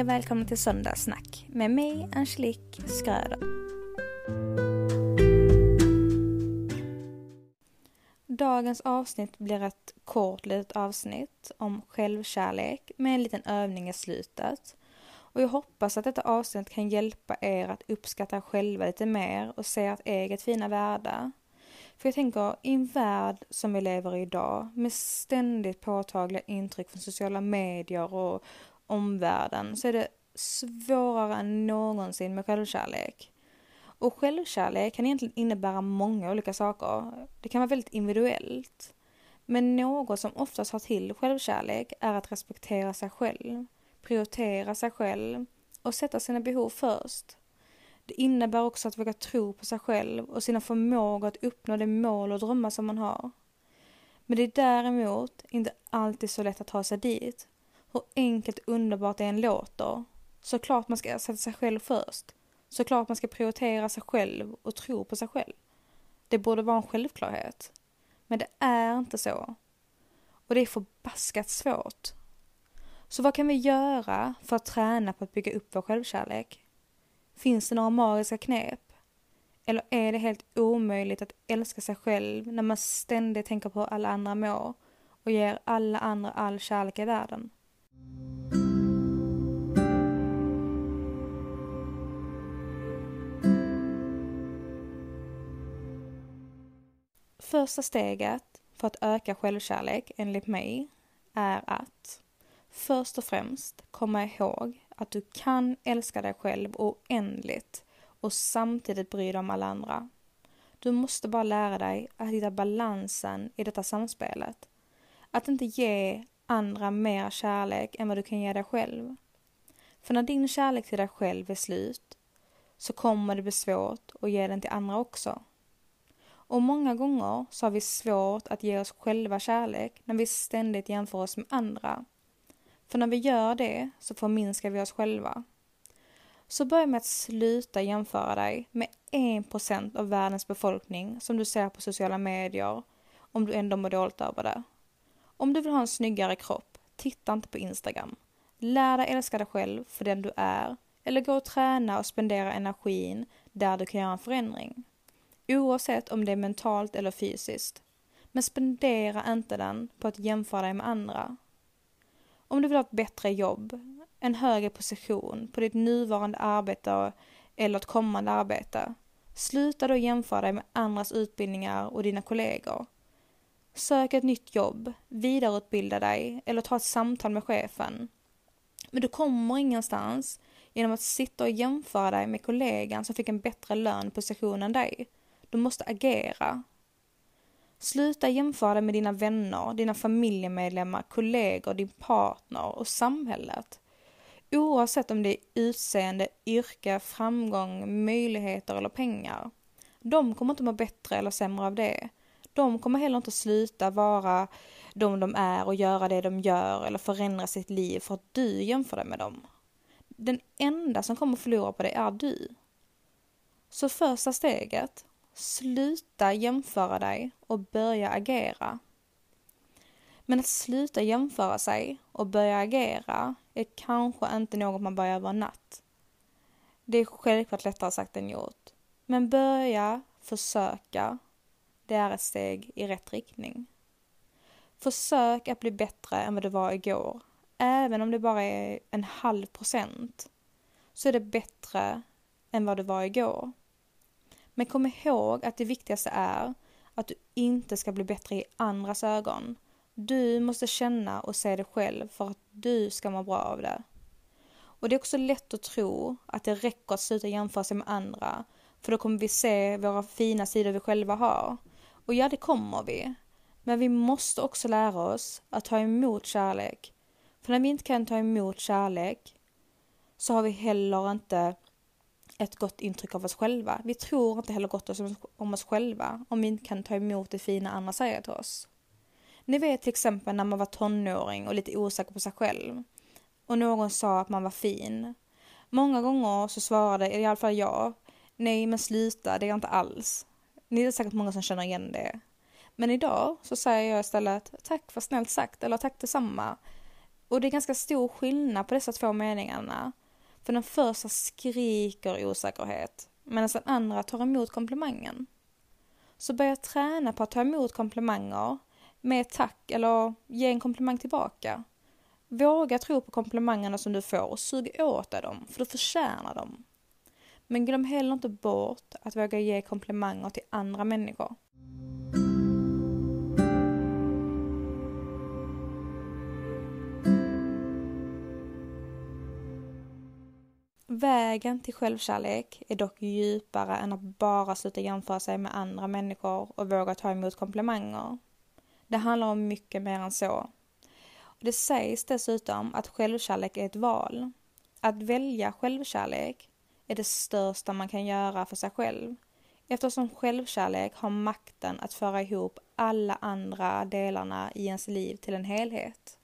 Och välkomna till Söndagssnack med mig Angelique Skröder. Dagens avsnitt blir ett kort litet avsnitt om självkärlek med en liten övning i slutet. Och jag hoppas att detta avsnitt kan hjälpa er att uppskatta er själva lite mer och se ert eget fina värde. För jag tänker, i en värld som vi lever i idag med ständigt påtagliga intryck från sociala medier och omvärlden så är det svårare än någonsin med självkärlek. Och självkärlek kan egentligen innebära många olika saker. Det kan vara väldigt individuellt. Men något som oftast har till självkärlek är att respektera sig själv, prioritera sig själv och sätta sina behov först. Det innebär också att våga tro på sig själv och sina förmågor att uppnå de mål och drömmar som man har. Men det är däremot inte alltid så lätt att ta sig dit. Hur enkelt och underbart det än låter. Såklart man ska sätta sig själv först. Såklart man ska prioritera sig själv och tro på sig själv. Det borde vara en självklarhet. Men det är inte så. Och det är förbaskat svårt. Så vad kan vi göra för att träna på att bygga upp vår självkärlek? Finns det några magiska knep? Eller är det helt omöjligt att älska sig själv när man ständigt tänker på hur alla andra mår och ger alla andra all kärlek i världen? Första steget för att öka självkärlek, enligt mig, är att först och främst komma ihåg att du kan älska dig själv oändligt och samtidigt bry dig om alla andra. Du måste bara lära dig att hitta balansen i detta samspelet. Att inte ge andra mer kärlek än vad du kan ge dig själv. För när din kärlek till dig själv är slut så kommer det bli svårt att ge den till andra också. Och många gånger så har vi svårt att ge oss själva kärlek när vi ständigt jämför oss med andra. För när vi gör det så förminskar vi oss själva. Så börja med att sluta jämföra dig med 1% av världens befolkning som du ser på sociala medier om du ändå mår dåligt över det. Om du vill ha en snyggare kropp, titta inte på Instagram. Lär dig älska dig själv för den du är eller gå och träna och spendera energin där du kan göra en förändring oavsett om det är mentalt eller fysiskt. Men spendera inte den på att jämföra dig med andra. Om du vill ha ett bättre jobb, en högre position på ditt nuvarande arbete eller ett kommande arbete, sluta då jämföra dig med andras utbildningar och dina kollegor. Sök ett nytt jobb, vidareutbilda dig eller ta ett samtal med chefen. Men du kommer ingenstans genom att sitta och jämföra dig med kollegan som fick en bättre lön på position än dig. Du måste agera. Sluta jämföra dig med dina vänner, dina familjemedlemmar, kollegor, din partner och samhället. Oavsett om det är utseende, yrke, framgång, möjligheter eller pengar. De kommer inte må bättre eller sämre av det. De kommer heller inte sluta vara de de är och göra det de gör eller förändra sitt liv för att du jämför dig med dem. Den enda som kommer förlora på det är du. Så första steget, Sluta jämföra dig och börja agera. Men att sluta jämföra sig och börja agera är kanske inte något man börjar över en natt. Det är självklart lättare sagt än gjort. Men börja försöka. Det är ett steg i rätt riktning. Försök att bli bättre än vad du var igår. Även om det bara är en halv procent så är det bättre än vad du var igår. Men kom ihåg att det viktigaste är att du inte ska bli bättre i andras ögon. Du måste känna och se det själv för att du ska må bra av det. Och det är också lätt att tro att det räcker att sluta jämföra sig med andra för då kommer vi se våra fina sidor vi själva har. Och ja, det kommer vi. Men vi måste också lära oss att ta emot kärlek. För när vi inte kan ta emot kärlek så har vi heller inte ett gott intryck av oss själva. Vi tror inte heller gott om oss själva om vi inte kan ta emot det fina andra säger till oss. Ni vet till exempel när man var tonåring och lite osäker på sig själv och någon sa att man var fin. Många gånger så svarade i alla fall jag, nej men sluta, det är jag inte alls. Ni är säkert många som känner igen det. Men idag så säger jag istället tack för snällt sagt eller tack detsamma. Och det är ganska stor skillnad på dessa två meningarna. För den första skriker osäkerhet, medan den andra tar emot komplimangen. Så börja träna på att ta emot komplimanger med tack eller ge en komplimang tillbaka. Våga tro på komplimangerna som du får och sug åt dig dem, för du förtjänar dem. Men glöm heller inte bort att våga ge komplimanger till andra människor. Vägen till självkärlek är dock djupare än att bara sluta jämföra sig med andra människor och våga ta emot komplimanger. Det handlar om mycket mer än så. Det sägs dessutom att självkärlek är ett val. Att välja självkärlek är det största man kan göra för sig själv eftersom självkärlek har makten att föra ihop alla andra delarna i ens liv till en helhet.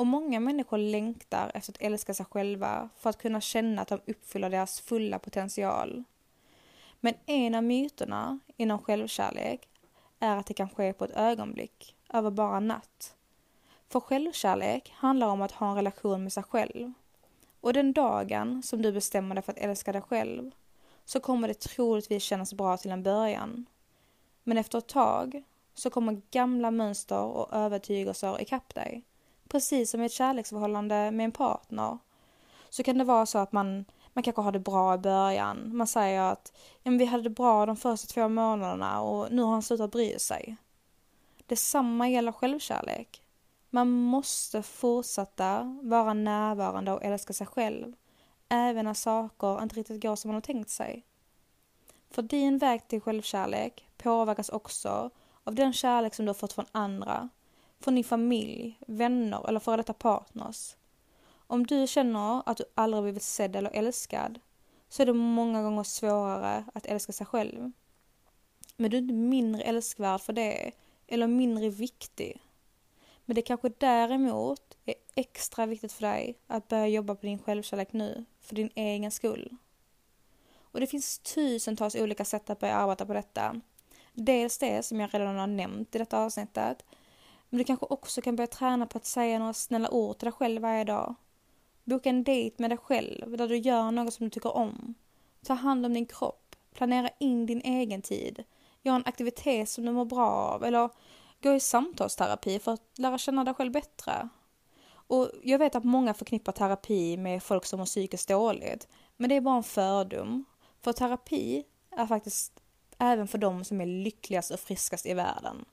Och många människor längtar efter att älska sig själva för att kunna känna att de uppfyller deras fulla potential. Men en av myterna inom självkärlek är att det kan ske på ett ögonblick, över bara en natt. För självkärlek handlar om att ha en relation med sig själv. Och den dagen som du bestämmer dig för att älska dig själv så kommer det troligtvis kännas bra till en början. Men efter ett tag så kommer gamla mönster och övertygelser ikapp dig. Precis som i ett kärleksförhållande med en partner. Så kan det vara så att man, man kanske har det bra i början. Man säger att ja, vi hade det bra de första två månaderna och nu har han slutat bry sig. Detsamma gäller självkärlek. Man måste fortsätta vara närvarande och älska sig själv, även när saker inte riktigt går som man har tänkt sig. För din väg till självkärlek påverkas också av den kärlek som du har fått från andra, från din familj, vänner eller före detta partners. Om du känner att du aldrig blivit sedd eller älskad så är det många gånger svårare att älska sig själv. Men du är inte mindre älskvärd för det, eller mindre viktig. Men det kanske däremot är extra viktigt för dig att börja jobba på din självkärlek nu, för din egen skull. Och det finns tusentals olika sätt att börja arbeta på detta. Dels det som jag redan har nämnt i detta avsnittet. Men du kanske också kan börja träna på att säga några snälla ord till dig själv varje dag. Boka en dejt med dig själv där du gör något som du tycker om. Ta hand om din kropp. Planera in din egen tid. Gör en aktivitet som du mår bra av eller gå i samtalsterapi för att lära känna dig själv bättre. Och jag vet att många förknippar terapi med folk som mår psykiskt dåligt, men det är bara en fördom. För terapi är faktiskt även för de som är lyckligast och friskast i världen.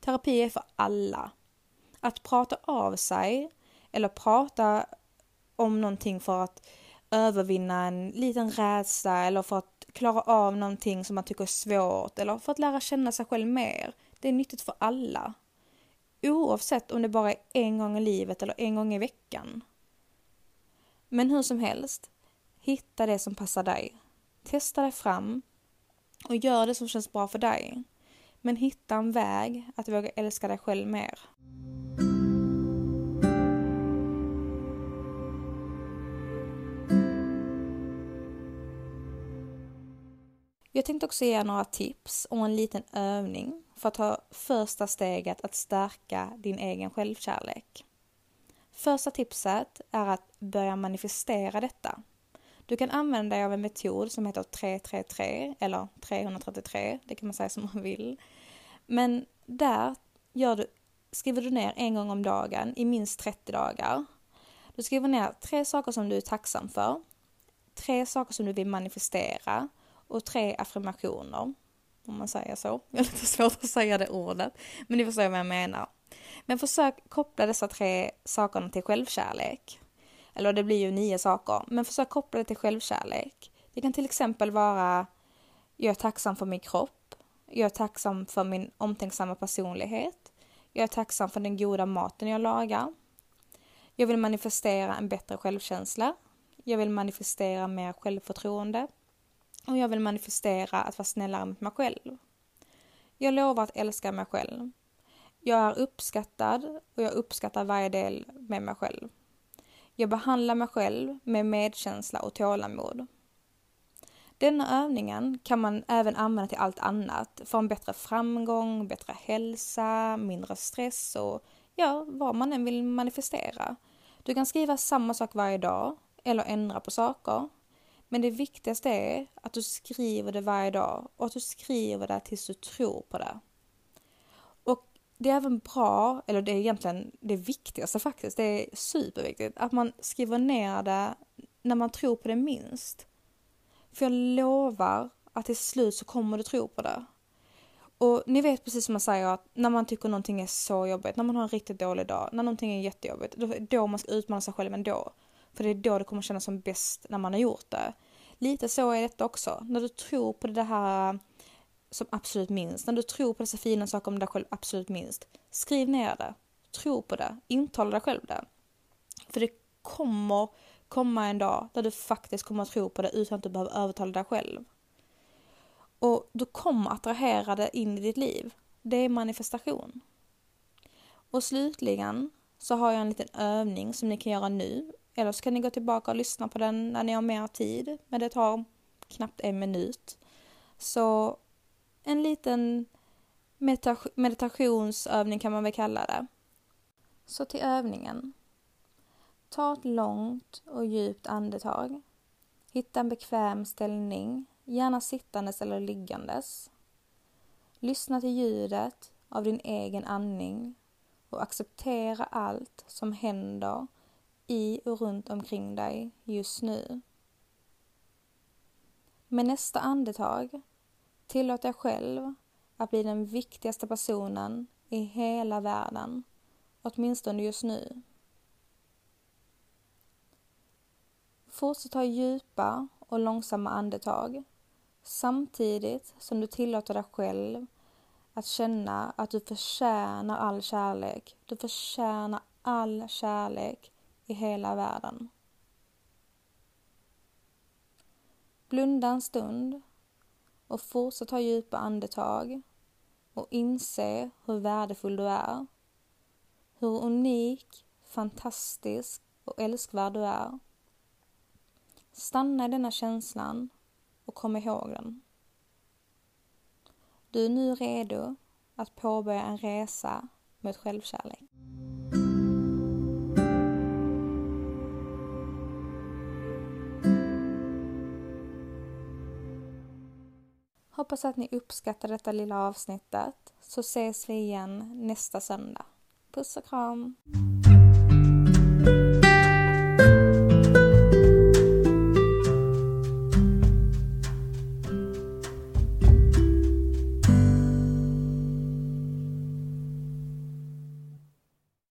Terapi är för alla. Att prata av sig eller prata om någonting för att övervinna en liten rädsla eller för att klara av någonting som man tycker är svårt eller för att lära känna sig själv mer. Det är nyttigt för alla. Oavsett om det bara är en gång i livet eller en gång i veckan. Men hur som helst, hitta det som passar dig. Testa dig fram och gör det som känns bra för dig. Men hitta en väg att våga älska dig själv mer. Jag tänkte också ge några tips och en liten övning för att ta första steget att stärka din egen självkärlek. Första tipset är att börja manifestera detta. Du kan använda dig av en metod som heter 333 eller 333, det kan man säga som man vill. Men där gör du, skriver du ner en gång om dagen i minst 30 dagar. Du skriver ner tre saker som du är tacksam för, tre saker som du vill manifestera och tre affirmationer. Om man säger så. Jag har lite svårt att säga det ordet. Men ni förstår vad jag menar. Men försök koppla dessa tre sakerna till självkärlek. Eller det blir ju nio saker. Men försök koppla det till självkärlek. Det kan till exempel vara Jag är tacksam för min kropp. Jag är tacksam för min omtänksamma personlighet. Jag är tacksam för den goda maten jag lagar. Jag vill manifestera en bättre självkänsla. Jag vill manifestera mer självförtroende. Och jag vill manifestera att vara snällare mot mig själv. Jag lovar att älska mig själv. Jag är uppskattad och jag uppskattar varje del med mig själv. Jag behandlar mig själv med medkänsla och tålamod. Denna övningen kan man även använda till allt annat, för en bättre framgång, bättre hälsa, mindre stress och ja, vad man än vill manifestera. Du kan skriva samma sak varje dag eller ändra på saker. Men det viktigaste är att du skriver det varje dag och att du skriver det tills du tror på det. Det är även bra, eller det är egentligen det viktigaste faktiskt, det är superviktigt, att man skriver ner det när man tror på det minst. För jag lovar att till slut så kommer du tro på det. Och ni vet precis som man säger att när man tycker någonting är så jobbigt, när man har en riktigt dålig dag, när någonting är jättejobbigt, då är då man ska utmana sig själv ändå. För det är då det kommer kännas som bäst när man har gjort det. Lite så är detta också. När du tror på det här som absolut minst, när du tror på dessa fina saker om dig själv absolut minst, skriv ner det. Tro på det. Intala dig själv det. För det kommer komma en dag där du faktiskt kommer att tro på det utan att du behöver övertala dig själv. Och du kommer attrahera det in i ditt liv. Det är manifestation. Och slutligen så har jag en liten övning som ni kan göra nu. Eller så kan ni gå tillbaka och lyssna på den när ni har mer tid. Men det tar knappt en minut. Så en liten medita- meditationsövning kan man väl kalla det. Så till övningen. Ta ett långt och djupt andetag. Hitta en bekväm ställning gärna sittandes eller liggandes. Lyssna till ljudet av din egen andning och acceptera allt som händer i och runt omkring dig just nu. Med nästa andetag, tillåt dig själv att bli den viktigaste personen i hela världen, åtminstone just nu. Fortsätt ta djupa och långsamma andetag Samtidigt som du tillåter dig själv att känna att du förtjänar all kärlek. Du förtjänar all kärlek i hela världen. Blunda en stund och fortsätt ta djupa andetag och inse hur värdefull du är. Hur unik, fantastisk och älskvärd du är. Stanna i denna känslan och kom ihåg den. Du är nu redo att påbörja en resa mot självkärlek. Hoppas att ni uppskattar detta lilla avsnittet så ses vi igen nästa söndag. Puss och kram!